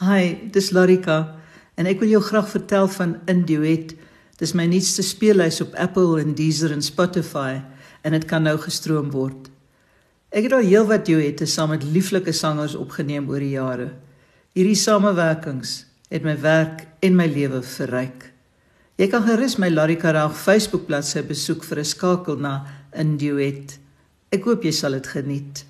Hi, dis Larika en ek wil jou graag vertel van Induet. Dis my nuutste speellys op Apple en Deezer en Spotify en dit kan nou gestroom word. Ek het al heelwat duette saam met lieflike sangers opgeneem oor die jare. Hierdie samewerkings het my werk en my lewe verryk. Jy kan gerus my Larika Raag Facebook bladsy besoek vir 'n skakel na Induet. Ek hoop jy sal dit geniet.